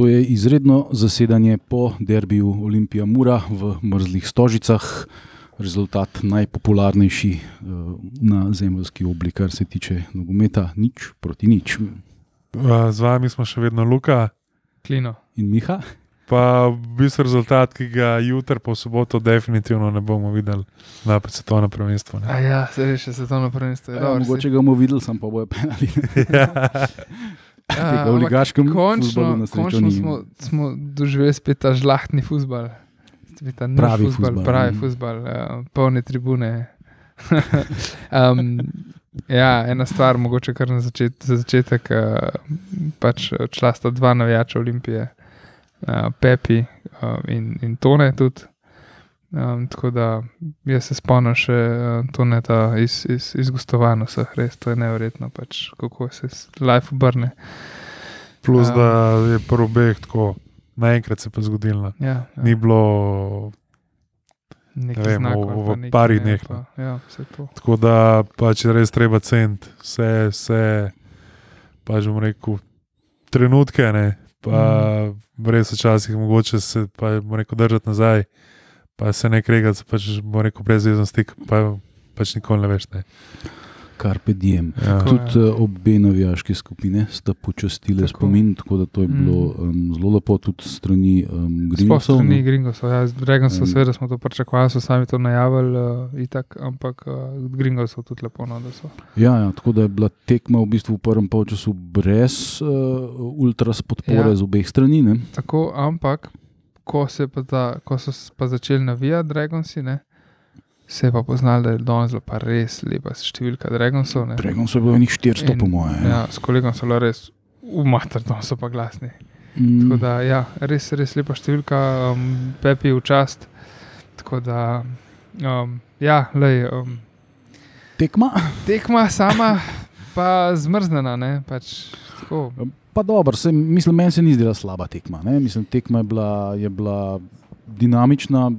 To je izredno zasedanje po derbiju Olimpija Mura v mrzlih stožicah, rezultat najpopularnejši uh, na zemljski obli, kar se tiče nogometa, nič proti nič. Z vami smo še vedno Luka Klino. In Miha, Pa v bistvu rezultat, ki ga jutri po soboto definitivno ne bomo videli na svetovnem prvenstvu. ne. A ja, se še svetovno prvenstvo. je ja, dobro, mogoče ga bomo videli, sam pa bojo penali. Ja. Ja, tega v ampak ligaškem končno, fuzbalu na srečo končno smo, smo doživeli spet ta žlahtni futbal. Pravi fuzbal, pravi mm. futbal, uh, polne tribune. um, ja, ena stvar, mogoče kar na začet, za začetek. Uh, pač odšla sta dva navijača Olimpije, uh, Pepi uh, in, in Tone tudi. Um, tako da jaz se spomnim še uh, Toneta iz, iz, iz gostovanj vseh, res to je nevrjetno, pač, kako se life obrne. Plus, Ja. da je prvi beg tako, naenkrat se je pa zgodilo. Ja, ja. Ni bilo, Nekaj vem, znakov v- v nekaj, parih ne, dneh, Pa, ja, vse to. tako da pač je res treba ceniti vse, vse pač bom rekel, trenutke, ne, pa Mhm. res včasih mogoče se pa rekel držati nazaj, pa se ne kregati, pač bom rekel brezvezen stik, pa pač nikoli ne veš. Ne. Carpe diem. Ja. Tudi uh, obe navijaške skupine sta počastile Tako. spomin, tako da to je bilo um, zelo lepo, tudi strani um, Sploh Grimsov. strani. Gringosov. Ja, Dragonsov, Um, seveda smo to pričakovali, so sami to najavili, uh, itak, ampak uh, Gringosov tudi lepo, no. Ja, ja, tako da je bila tekma v bistvu v prvem polčasu brez uh, ultras podpore ja. z obeh strani. Ne? Tako, ampak ko, se pa ta, ko so pa začeli navijati Dragonsi, ne, se je pa poznalo, da je danes bila pa res lepa številka Dragonsov. ne. Dragon so bili njih 400, In- po mojem. Ja, s kolegom so bili res umater, da so pa glasni. Mm, Tako da, ja, res, res lepa številka, um, Pepi v čast. Tako da, um, ja, lej, um, tekma. tekma sama, pa zmrznjena. Ne, pač, tako, Pa dobro, se, mislim, meni se ni zdela slaba tekma. Ne? Mislim, tekma je bila, je bila dinamična,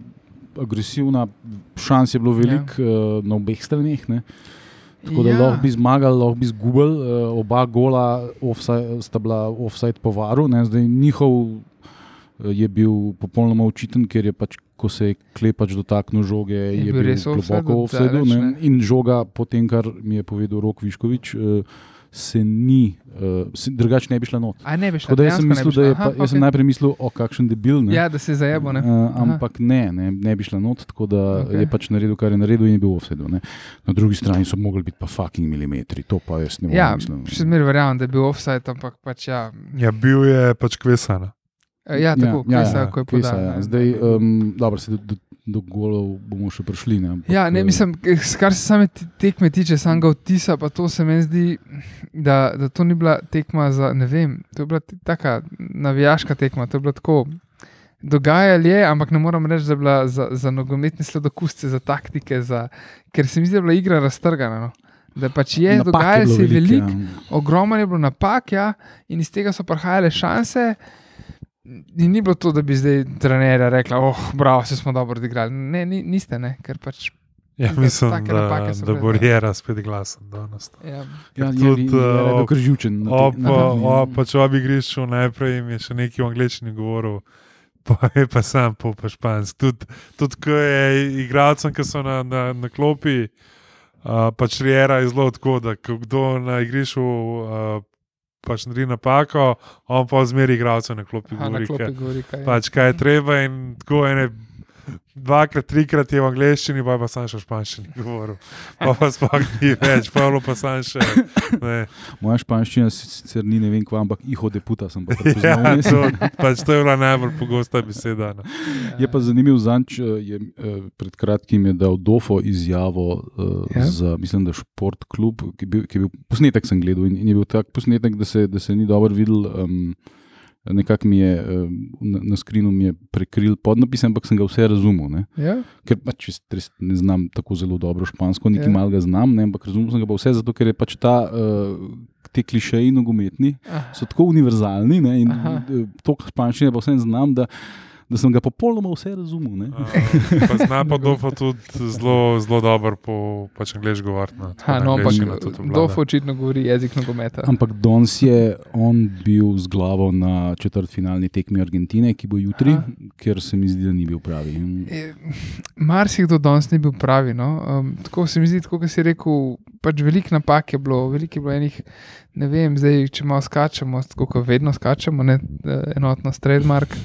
agresivna, šans je bilo veliko ja. uh, na obeh straneh. Ne? Tako da Ja. lahko bi zmagali, lahko bi izgubili. Uh, oba gola offside, sta bila offside po varu, ne? zdaj njihov uh, je bil popolnoma očiten, ker je pač. Ko se je klepač dotaknil žoge, je, Je bil bil globoko offside. In žoga, potem kar mi je povedal Rok Viškovič, uh, se ni, uh, drugače ne bi šla not. A ne bi šla, Tako da jaz sem, dejansko ne bi mislil, da je, šla. pa, Aha, jaz sem najprej mislil, o kakšen debil. Ne? Ja, da se je zajebo. Ne? Uh, ampak ne, ne, ne bi šla not, tako da okay. je pač naredil, kar je naredil, in je bil offset. Na drugi strani so mogli biti pa fucking milimetri, to pa jaz ne morem. Ja, mislim. še zmeraj verjamem, da je bil offside, ampak pač ja. Ja, bil je pač kvesana. Ja, tako, ja, ja, ko je Kvesa, podal. ja. Zdaj, um, dobro, se do, do, do golov bomo še prišli. Ne, ampak, Ja, ne, eh, mislim, kar se same te- tekme tiče, samega vtisa, pa to se meni zdi, da, da to ni bila tekma za, ne vem, to je bila taka navijaška tekma, to je bilo tako. Dogajalo je, ampak ne moram reči, da je bila za, za nogometne sladokusce, za taktike, za, ker se mi zdi, da je bila igra raztrgana. No. Da pač je, napak dogajalo bilo se je veliko, veliko, ja. ogromno je bilo napak, ja, in iz tega so prihajale šanse. In ni bilo to, da bi zdaj trenerja rekla, oh, bravo, se smo dobro odigrali. Ne, ni, niste, ne, ker pač. Ja, mislim, da, da bo ne. Riera spet glasen danes. Ja, Ja, tudi, je, eh, je kar živčen. na te- Ob, na tekmi, ja. ob, pač ob igrišču najprej jim je še nekaj v angleščini govoril, pa je pa sam po pa španski. Tudi, tudi ko je igralcem, ki so na, na, na klopi, uh, pač Riera je zelo tako, da kdo na igrišču uh, pač naredi napako, on pa zmeri igralcev na klopi Aha, na govori, klopi kaj, govori, kaj je. pač, kaj je treba in tako ene. Dvakrat, trikrat je v angleščini, pa je pa sam še v španščini govoril. Pa pa sploh ni več, pa je pa sam še. Ne. Moja španščina sicer ni ne vem kva, ampak iho deputa sem pa Ja, prepoznal. vmes. to, pač to je bila najbolj pogosta beseda. No. Je pa zanimiv zanč, eh, je eh, pred kratkim je dal Dofo izjavo Ja. ja? za, mislim, da šport klub, ki je bil, ki je bil posnetek sem gledal in, in je bil tak posnetek, da se, da se ni dobro videl. Um, Nekako mi je na, na skrinu je prekril podnapis, ampak sem ga vse razumel. Ne? Ja, Ker pač res- ne znam tako zelo dobro špansko, niti Ja. ja. malo ga znam, ne? ampak razumel sem ga pa vse zato, ker je pač ta. Uh, Ti klišeji nogometni so tako univerzalni ne, in eh, to španščine pa vsem znam, da, da sem ga popolnoma vse razumel. ne. Uh, pa zna pa Dofo tudi zelo, zelo dobro po pač angliško govoriti. No, no, ampak Dof očitno govori jezik nogometa. Ampak danes je on bil z glavo na četrtfinalni tekmi Argentine, ki bo jutri, Aha. ker se mi zdi, da ni bil pravi. E, Marsikdo danes ni bil pravi. No? Um, tako se mi zdi, kot si rekel, pač veliko napak je bilo, veliko je bilo enih, ne vem, zdaj, če malo skačemo, tako kot vedno skačemo, ne, eh, enotno trademark.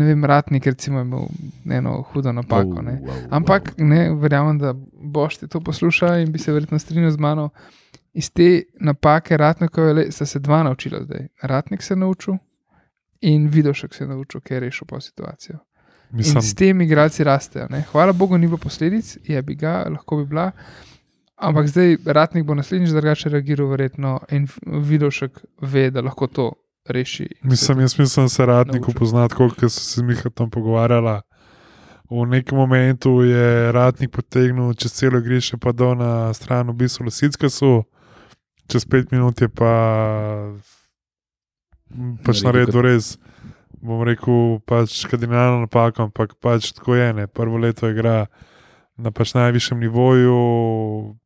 Ne vem, ratnik recimo imel eno hudo napako. Ne. Ampak ne, verjamem, da boš ti to poslušal in bi se verjetno strinjal z mano. Iz te napake ratnikove sta se dva naučila zdaj. Ratnik se je naučil in Vidošek se je naučil, ker je rešil po situacijo. In Mislim, s tem igralci rastejo. Ne? Hvala Bogu, ni bilo posledic, je bi ga, lahko bi bila. Ampak zdaj ratnik bo naslednjič drugače reagiral, verjetno, in Vidošek ve, da lahko to reši. mislim, jaz mislim, da se radniku poznati, koliko se z Mihatom pogovarjala. V nekem momentu je ratnik potegnil čez celo igrišče, pa do na stran v bistvu Losickasu, čez pet minut je pa pač naredil res, bom rekel, pač kardinalno napako, ampak pač tako je, ne. prvo leto igra na pač najvišjem nivoju,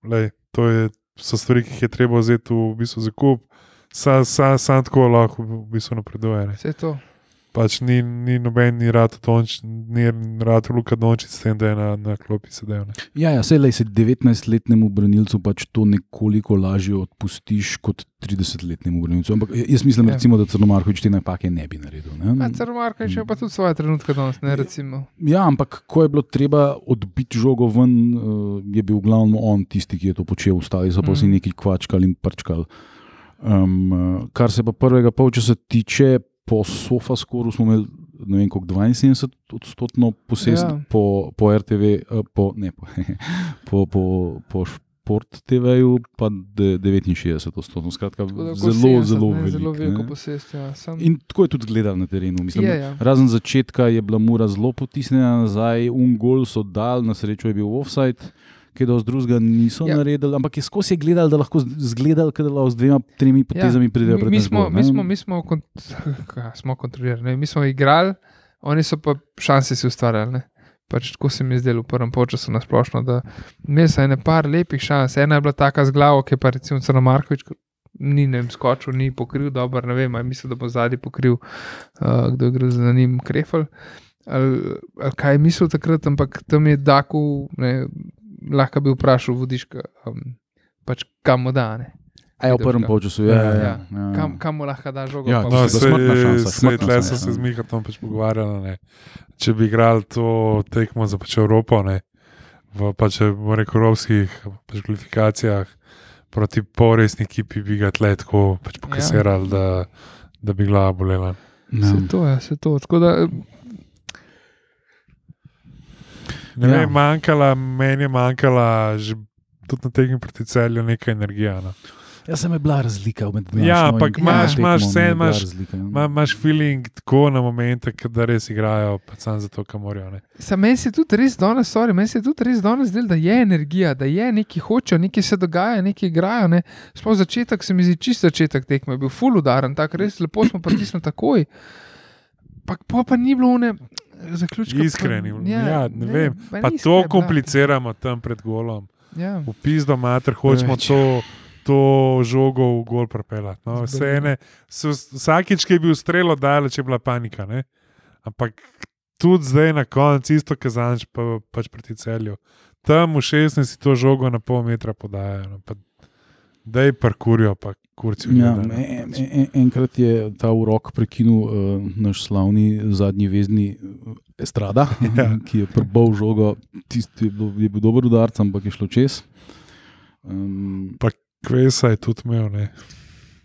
lej, to je, so stvari, ki jih je treba vzeti v bistvu za kup. Sam sa, sa tako lahko v bistvu napreduje. Vse to. Pač ni, ni noben, ni rado Dončić, ni rado Luka Dončić, s tem, da je na, na klopi sedel. Ne. Ja, ja sej, lej, se 19-letnemu branilcu pač to nekoliko lažje odpustiš kot 30-letnemu branilcu. Ampak jaz mislim, Ja. recimo, da Crnomarkovič te napake ne bi naredil. Ne? A Crnomarka je pa tudi svoje trenutke danes, ne recimo. Ja, ampak ko je bilo treba odbiti žogo ven, eh, je bil glavno on tisti, ki je to počel, ostali so pa vsi Mhm. neki kvačkali in prčkali. Um, kar se pa prvega polčasa tiče, po sofaskoru smo imeli. Ne vem, koliko 72 odstotkov posest Ja. po, po RTV, eh, po, ne, po, po, po, po Šport TV-ju, pa de- 69 odstotkov. Skratka, Tako zelo, 70, zelo ne, veliko. zelo veliko ne. posest. Ja. Sam, In tako je tudi gledal na terenu. Mislim, je, ja. Razen začetka je bila mura zelo potisnjena nazaj, un gol so dal, na srečo je bil offside, ki do drugega niso Ja. ja. naredili, ampak je skozi gledal, da lahko zgledal, da lahko z dvema, tremi potezami ja. pridejo mi, pred mi, nas smo, gol, mi, smo, mi smo, kont kaj, smo kontrolirali, ne, mi smo igrali, oni so pa šanse si ustvarjali. Ne. Pač tako se mi je zdelo v prvem času na splošno, da imeli so ene par lepih šans. Ena je bila taka z glavo, ki je pa recimo Crno Markovič. Ni ne vem, skočil, ni pokril, dobro, ne vem, ali mislim, da bo zadnji pokril, uh, kdo je gre za njim, krefel. Ali, ali kaj je mislil takrat, ampak tam je Daku, ne, lahko bi vprašal, vodiška, um, pač kam mu da. Ne. A ja, v prvem polčasu, ja, ja, ja, Ja, ja. Kam, kam mu lahko da žogo? Ja, No, tle šansa, so se ja. z Mihatom pač pogovarjali. Ne. Če bi igrali to tekmo za pač Evropo, ne, v pač, bom rekel, evropskih pač kvalifikacijah proti polresni ekipi, bi ga tle tako pač pokasirali, ja. da, da bi glava bolela. Ja. Se to je, se to. Tako da, Ne Ja. vem, manjkala, meni je manjkala že tudi na tekmi proti celju neka energija. No. Ja, sem bila razlika med dnevno. Ja, ampak imaš- imaš vse, imaš- Razlika. Ma, imaš feeling tako na momente, da res igrajo, pa samo zato, ker morajo. Ne. Sa meni se tudi res danes, sorry, meni se tudi res danes zdelo, da je energija, da je nekaj hočejo, nekaj se dogaja, nekaj igrajo. Ne. Sploh začetek se mi zdi čist začetek tekme, bil full udaren, tako res lepo smo pritisnili takoj. Pa, pa, pa ni bilo ne. Zaključka, pa- Iskreni, ja, ne vem. pa Pa to bla. kompliciramo tam pred golom. Ja. V pizdo mater, hočemo Preveč. to, to žogo v gol pripeljati. No, vse ene, vsakič, ki je bil strelo, daleč je bila panika. Ne? Ampak tudi zdaj na koncu, isto kazanč, pa, pač proti celju. Tam v 16 to žogo na pol metra podajajo. No, pa, da je parkurijo, pa kurci. Ja, en, en, enkrat je ta urok prekinil uh, naš slavni zadnji vezni uh, Estrada, Ja. ki je prbal žogo. Tisti je, bil- je bil dober udarc, ampak je šlo čez. Um, Kvesa je tudi imel, ne.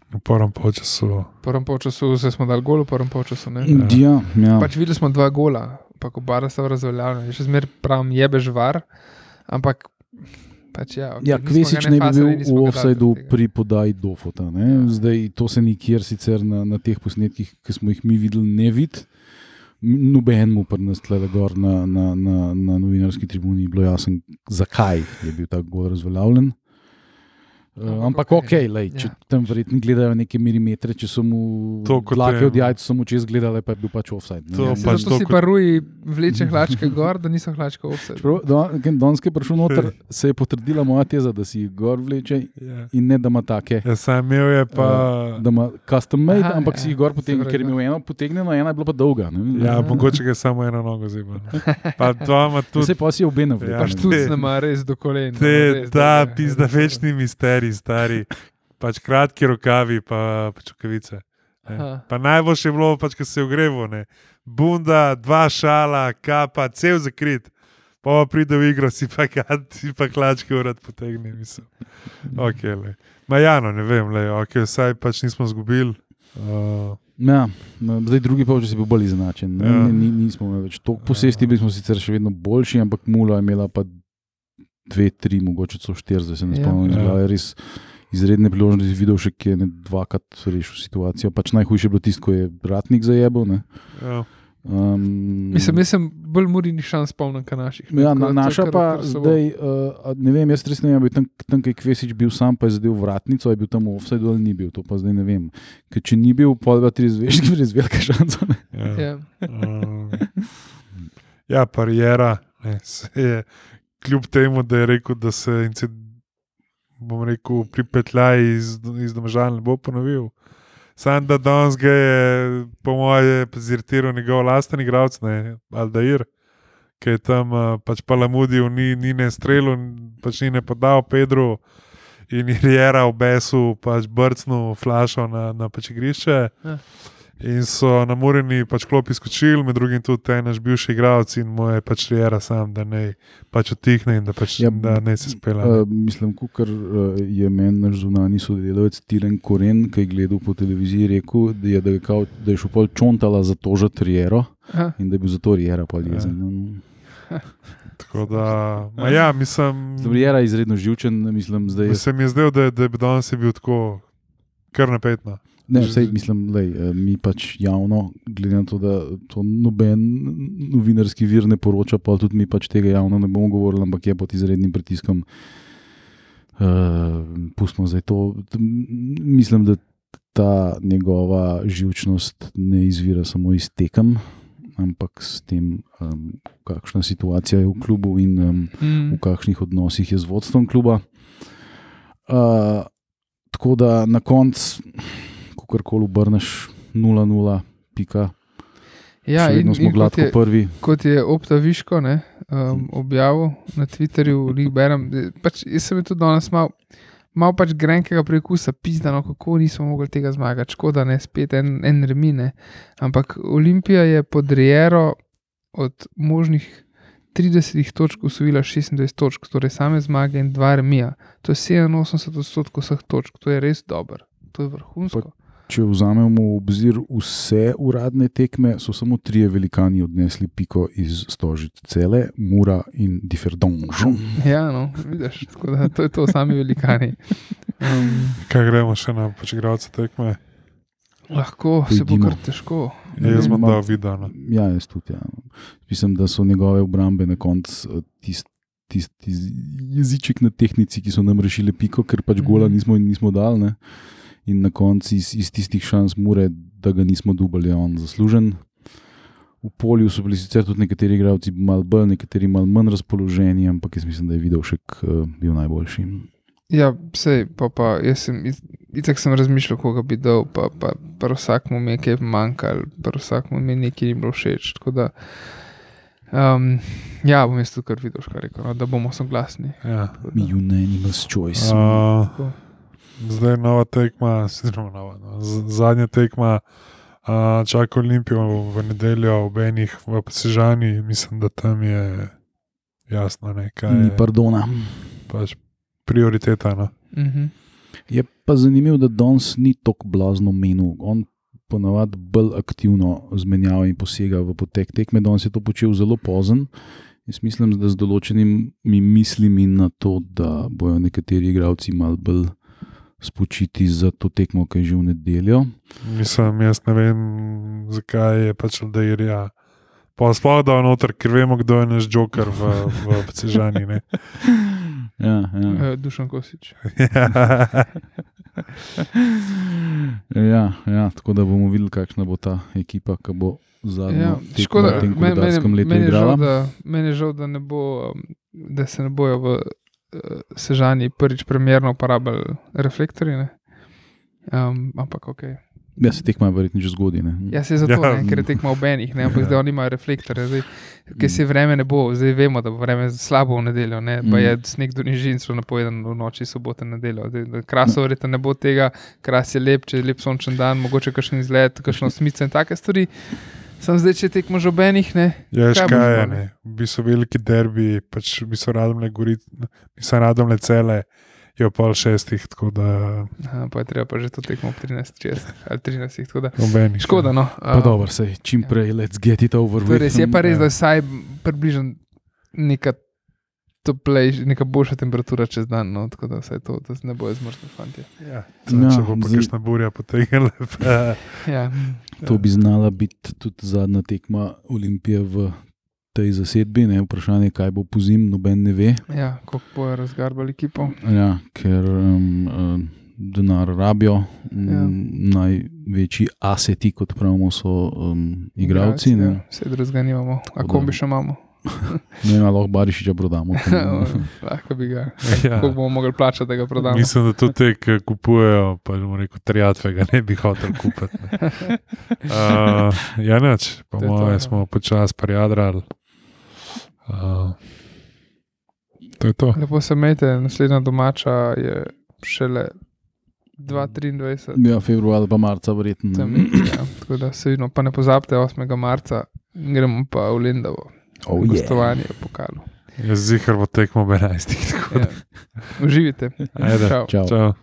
v prvem času. V prvem času se smo dali gol, v prvem času ne. ja, ja. Pač videli smo dva gola, pa ko bara sta razveljavljena. Še zmeraj pravim, jebeš var, ampak pač ja. Okay, Ja, Kvesič ne bi bil v offsajdu pri podaji do fota. Ja. Zdaj, to se nikjer sicer na, na teh posnetkih, ki smo jih mi videli, ne vidi. Noben mu pri nas tle gor na, na, na, na novinarski tribuni ni bilo jasno, zakaj je bil ta gol razveljavljen. Uh, Ampak ok, okej, lej, če ja. tam verjetno gledajo neke milimetre, če so mu dlake od jajc, so mu čez gledali, pa je bil pač offside. ne. To Ja, pač to, si kot- pa ruji vleče hlačke gor, da niso hlačke vse. Čeprav Danes je prišel noter, se je potrdila moja teza, da si jih gor vleče Ja. in ne da ima take. Ja, sam imel je pa. Da ima custom made, Aha, ampak ja, si jih gor potegne, pravi, ker je imel eno potegnjeno, ena je bila pa dolga. Ne? Ja, mogoče je samo eno nogo zima. Pa dva ima Tu tudi. se pa si obe Ja. Pač tudi nema res do kolen. Te, dolge. pizda večni misterij, stari. Pač kratki rokavi, pa pač čukavice. ne. Aha. Pa najboljše je bilo, pač, ko se je ogreval. Ne. Bunda, dva šala, kapa, cel zakrit. Pa pa pride v igro, si pa, si pa klačke urad potegne. Mislim. Okay, lej. Ma ja, no, ne vem, le, okay, saj pač nismo izgubili. Uh, Ja, no, zdaj drugi pa je bil bolj izenačen. Ja. Ja. Ni, nismo imeli več toliko posesti, bili smo sicer še vedno boljši, ampak Mula je imela pa dve, tri, mogoče so štiri, zdaj se ne Ja. spomnim. Ja. Ja. Res izredne priložnosti, videl še, ki je ne dvakrat rešil situacijo. Pač najhujše je bilo tisto, ko je Bratnik zajebal. ne. ja. Um, Mislim, jaz sem bolj murini šans spomnim, kot naših. ne, Ja, na, je naša kar- pa kar zdaj, uh, ne vem, jaz res ne vem, je tam, tam kaj Kvesič bil sam, pa je zadev vratnico, je bil tam offside ali ni bil, to pa zdaj ne vem. Ker če ni bil, pol dva, tri zvezdi, res velika šansa. Ne? Ja. Ja. Um, ja, parijera. Ne, se je, kljub temu, da je rekel, da se incid, bom rekel, pripetljaj iz, iz domežal ne bo ponovil. Sam da danes ga je, po moje, zirtiral njegov lasten igralec, ne, Aldair, ki je tam uh, pač palamudil, ni, ni ne strelil, pač ni ne podal Pedro in je Riera v besu pač brcnil flašo na, na pač igrišče. Ja. In so na Murini pač klopi skočili, med drugim tudi ta naš bivši igralec in mu je pač Riera sam, da ne pač otihne in da, pač, Ja, da ne se spela. Uh, mislim, kar uh, je meni naš zunani sodelavec Tilen Koren, ki je gledal po televiziji, rekel, da je, da je, kao, da je šel pol čontala za to že Riero Aha. in da je bil zato Riera pol Ja. jezen. Ja. Tako da, ma ja, mislim, Riera je izredno živčen, mislim, zdaj je se mi je zdel, da, da bi danes je bil tako kar napetno. Ne, vsej, mislim, lej, eh, mi pač javno, glede na to, da to noben novinarski vir ne poroča, pa tudi mi pač tega javno ne bomo govorili, ampak je pod izrednim pritiskom. Uh, pustimo zdaj to. Mislim, da ta njegova živčnost ne izvira samo iz tekem, ampak s tem, um, kakšna situacija je v klubu in um, Mm. v kakšnih odnosih je z vodstvom kluba. Uh, tako da na koncu, ko koli obrneš 0-0, pika. Ja, in, smo in kot, je, prvi. kot je Opta Viško ne, um, objavil na Twitterju, lih berem. eh, Pač, jaz sem tudi danes mal, mal pač grenkega preizkusa, pizdano, kako nismo mogli tega zmagati. Škoda, ne spet en, en remine. Ampak Olimpija je pod Riero od možnih 30 točk usvojila 26 točk, torej same zmage in dva remija. To je 87 odstotkov vseh točk, to je res dobro. To je vrhunsko. Če vzamemo v obzir vse uradne tekme, so samo trije velikani odnesli piko iz Stožice, cele, Mura in Differdonž. Ja, no, vidiš, tako da to je to, sami velikani. Um, Kaj gremo še na igralce tekme? lahko se bo Pojdimo. kar težko. Ja, jaz bom Ma- dal video. No. Ja, jaz tudi. Ja. Mislim, da so njegove obrambe na koncu tisti. Tisti jeziček na tehnici, ki so nam rešili piko, ker pač gola Mhm. nismo, nismo dali. Ne? In na koncu iz, iz tistih šans mure, da ga nismo dubali, je on zaslužen. V polju so bili sicer tudi nekateri igralci malo bolj, nekateri malo manj razpoloženi, ampak jaz mislim, da je videl še uh, bil najboljši. Ja, sej, pa, pa jaz sem, itak sem razmišljal, koga bi dal, pa, pa, pa vsak mu je nekaj manjkalo, pa vsak mu je nekaj ni bilo všeč. Tako da, um, ja, bom jaz tudi kar videl, kaj rekel, no, da bomo soglasni. Ja. Da- Unanimous choice. Uh, tako. Zdaj nova tekma, sicer nova, no, zadnja tekma. Uh, čaka Olimpijo v nedeljo, ob enih v Sežani, mislim, da tam je jasno, ne, kaj Ni je pardona. pač prioriteta. No. Mhm. Je pa zanimivo, da Dons ni tako blazno menil. On ponavadi bolj aktivno zmenjava in posega v potek tekme. Danes je to počel zelo pozen. Jaz mislim, da z določenimi mislimi na to, da bojo nekateri igralci malo bolj spočiti za to tekmo, ki je že v nedeljo. Mislim, jaz ne vem, zakaj je pač da je ja. Pa sploh da noter, ker vemo, kdo je naš joker v, v Sežani. ne. Ja, ja. uh, Dušan Kosič. Ja, ja, tako da bomo videli, kakšna bo ta ekipa, ki bo zadnjo Ja, škoda, meni, meni, meni, je žal, da, meni je žal, da, bo, da se ne bojo v Sežani prvič primerno uporabljali reflektorji. ne. Um, ampak ok. Ja, se tekma verjetno že zgodi. Ne? Ja, se je zato, Ja. ne, ker je tekmo ob enih, ne, ampak Ja. zdaj oni imajo reflektorje. Zdaj, ker se vreme ne bo, zdaj vemo, da bo vreme slabo v nedeljo, ne, pa Mm. je sneg do nižin, so napovedan v noči sobote in nedeljo. Zdaj, Kraso verjetno ne bo tega, kras je lep, če je lep sončen dan, mogoče kakšen izlet, kakšno smice in take stvari. Sam zdaj, če tekmo že ob enih, ne. Ja, veš Kaj kaj boš je, ne. V bistvu veliki derbi, pač bi so radom le gorit, bi so radom le cele, je ob pol šestih, tako da Aha, pa je treba pa že to tekmo ob 13, ali 13, tako da. nobenih. Škoda, no. Pa Um, dobro, sej, čim prej, let's get it over To with. res, je pa res, Ja. da je vsaj približno neka toplejša, neka boljša temperatura čez dan, no, tako da vsaj to, da se ne bojo zmrznili fanti. Ja, Ja, če bo zdaj- kakšna burja potegnila, pa Ja, To bi znala biti tudi zadnja tekma Olimpije v tej zasedbi. Ne? Vprašanje je, kaj bo po zim, noben ne ve. ja koliko bojo razgarbali ekipo. Ja, ker um, um, denar rabijo, um, Ja. največji aseti, kot pravimo, so um, igravci. ja, Ne, vse drugega nimamo, a kombi še imamo. ne ali lahko Barišiča prodamo. Lahko bi ga. ja. Koliko bomo mogli plačati, da ga prodamo? Mislim, da tudi te, ki kupujejo, pa bomo rekel, terjatve ga ne bi hotel kupiti. ne. Uh, ja, neč, po To je to, mojem, ja. smo počasi parjadrali. Uh, to je to. Lepo se imejte, naslednja domača je šele 2023. Ja, februar ali pa marca, verjetno. Tam, ne. ja, tako da se vidimo, pa ne pozabite 8. marca, gremo pa v Lendavo, Oh, yeah. gostovanje v pokalu. Jaz zihar bo tekmo ob 11. tako da. Ja. Uživite. Ajde. Čau. Čau. Čau.